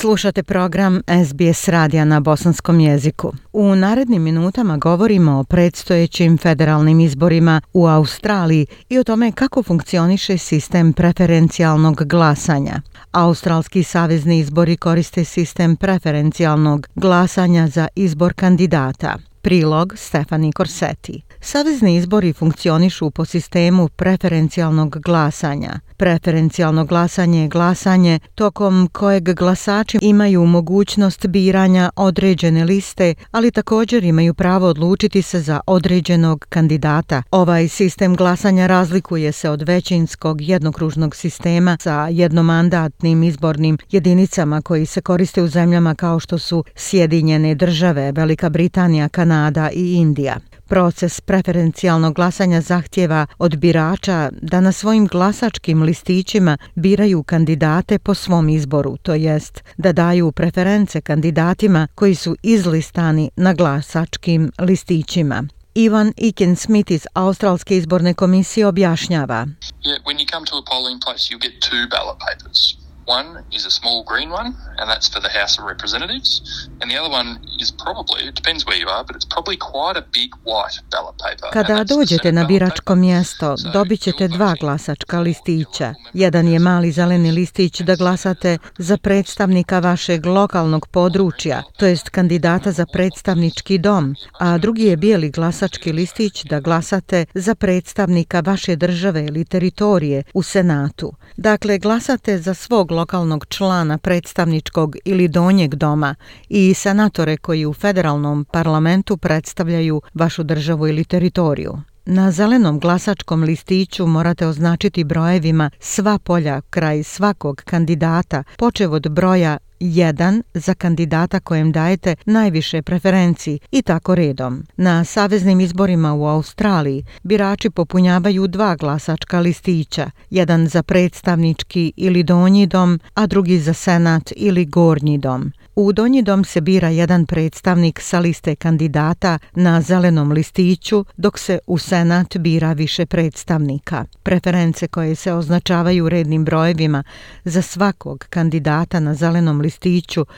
Slušate program SBS radija na bosanskom jeziku. U narednim minutama govorimo o predstojećim federalnim izborima u Australiji i o tome kako funkcioniše sistem preferencijalnog glasanja. Australski savezni izbori koriste sistem preferencijalnog glasanja za izbor kandidata. Prilog Stefani Korseti. Savezni izbori funkcionišu po sistemu preferencijalnog glasanja. Preferencijalno glasanje je glasanje tokom kojeg glasači imaju mogućnost biranja određene liste, ali također imaju pravo odlučiti se za određenog kandidata. Ovaj sistem glasanja razlikuje se od većinskog jednokružnog sistema sa jednomandatnim izbornim jedinicama koji se koriste u zemljama kao što su Sjedinjene države, Velika Britanija, Kanada i Indija. Proces preferencijalnog glasanja zahtjeva od birača da na svojim glasačkim listićima biraju kandidate po svom izboru, to jest da daju preference kandidatima koji su izlistani na glasačkim listićima. Ivan Iken Smith iz Australske izborne komisije objašnjava. Yeah, when you come to a polling place, you get two ballot papers. One is a small green one, and that's for the House of Representatives. And the other one is probably, it depends where you are, but it's probably quite a big white ballot paper. Kada dođete na biračko mjesto, dobit ćete dva glasačka listića. Jedan je mali zeleni listić da glasate za predstavnika vašeg lokalnog područja, to jest kandidata za predstavnički dom, a drugi je bijeli glasački listić da glasate za predstavnika vaše države ili teritorije u Senatu. Dakle, glasate za svog lokalnog člana predstavničkog ili donjeg doma i senatore koji u federalnom parlamentu predstavljaju vašu državu ili teritoriju. Na zelenom glasačkom listiću morate označiti brojevima sva polja kraj svakog kandidata, počev od broja 1 za kandidata kojem dajete najviše preferenciji i tako redom. Na saveznim izborima u Australiji birači popunjavaju dva glasačka listića, jedan za predstavnički ili donji dom, a drugi za senat ili gornji dom. U donji dom se bira jedan predstavnik sa liste kandidata na zelenom listiću, dok se u senat bira više predstavnika. Preference koje se označavaju rednim brojevima za svakog kandidata na zelenom listiću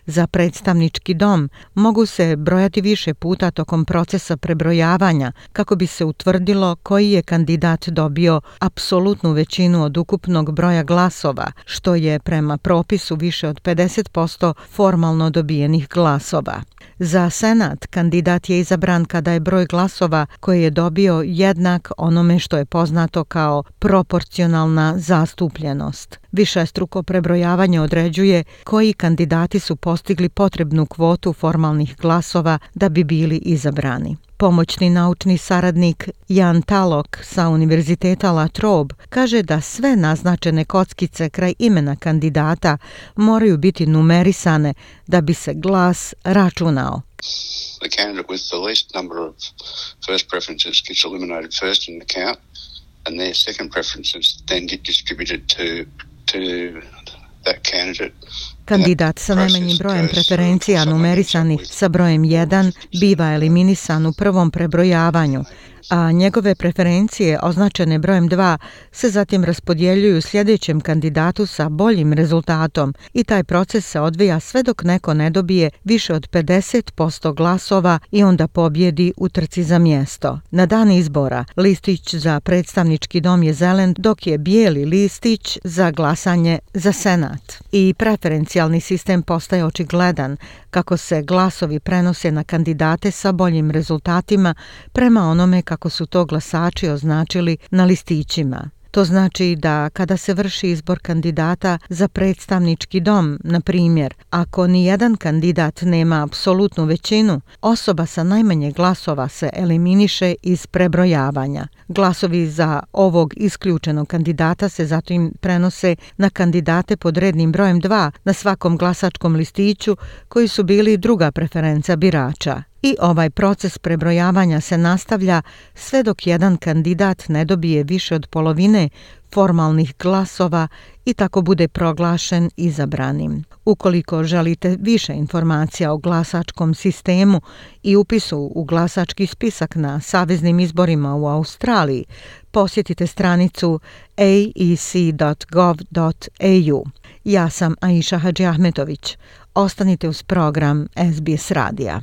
za predstavnički dom mogu se brojati više puta tokom procesa prebrojavanja kako bi se utvrdilo koji je kandidat dobio apsolutnu većinu od ukupnog broja glasova, što je prema propisu više od 50% formalno dobijenih glasova. Za senat kandidat je izabran kada je broj glasova koji je dobio jednak onome što je poznato kao proporcionalna zastupljenost. Više struko prebrojavanje određuje koji kandidati su postigli potrebnu kvotu formalnih glasova da bi bili izabrani. Pomoćni naučni saradnik Jan Talok sa Univerziteta La Trobe kaže da sve naznačene kockice kraj imena kandidata moraju biti numerisane da bi se glas računao. The candidate with the least number of first preferences gets eliminated first in the count and their second preferences then get distributed to to that candidate Kandidat sa najmanjim brojem preferencija numerisanih sa brojem 1 biva eliminisan u prvom prebrojavanju, a njegove preferencije označene brojem 2 se zatim raspodjeljuju sljedećem kandidatu sa boljim rezultatom i taj proces se odvija sve dok neko ne dobije više od 50% glasova i onda pobjedi u trci za mjesto. Na dan izbora listić za predstavnički dom je zelen dok je bijeli listić za glasanje za senat. I preferencijalni sistem postaje očigledan kako se glasovi prenose na kandidate sa boljim rezultatima prema onome kako su to glasači označili na listićima. To znači da kada se vrši izbor kandidata za predstavnički dom, na primjer, ako ni jedan kandidat nema apsolutnu većinu, osoba sa najmanje glasova se eliminiše iz prebrojavanja. Glasovi za ovog isključenog kandidata se zatim prenose na kandidate pod rednim brojem 2 na svakom glasačkom listiću koji su bili druga preferenca birača. I ovaj proces prebrojavanja se nastavlja sve dok jedan kandidat ne dobije više od polovine formalnih glasova i tako bude proglašen izabranim. Ukoliko želite više informacija o glasačkom sistemu i upisu u glasački spisak na saveznim izborima u Australiji, posjetite stranicu aec.gov.au. Ja sam Aisha Hadži Ahmetović. Ostanite uz program SBS Radija.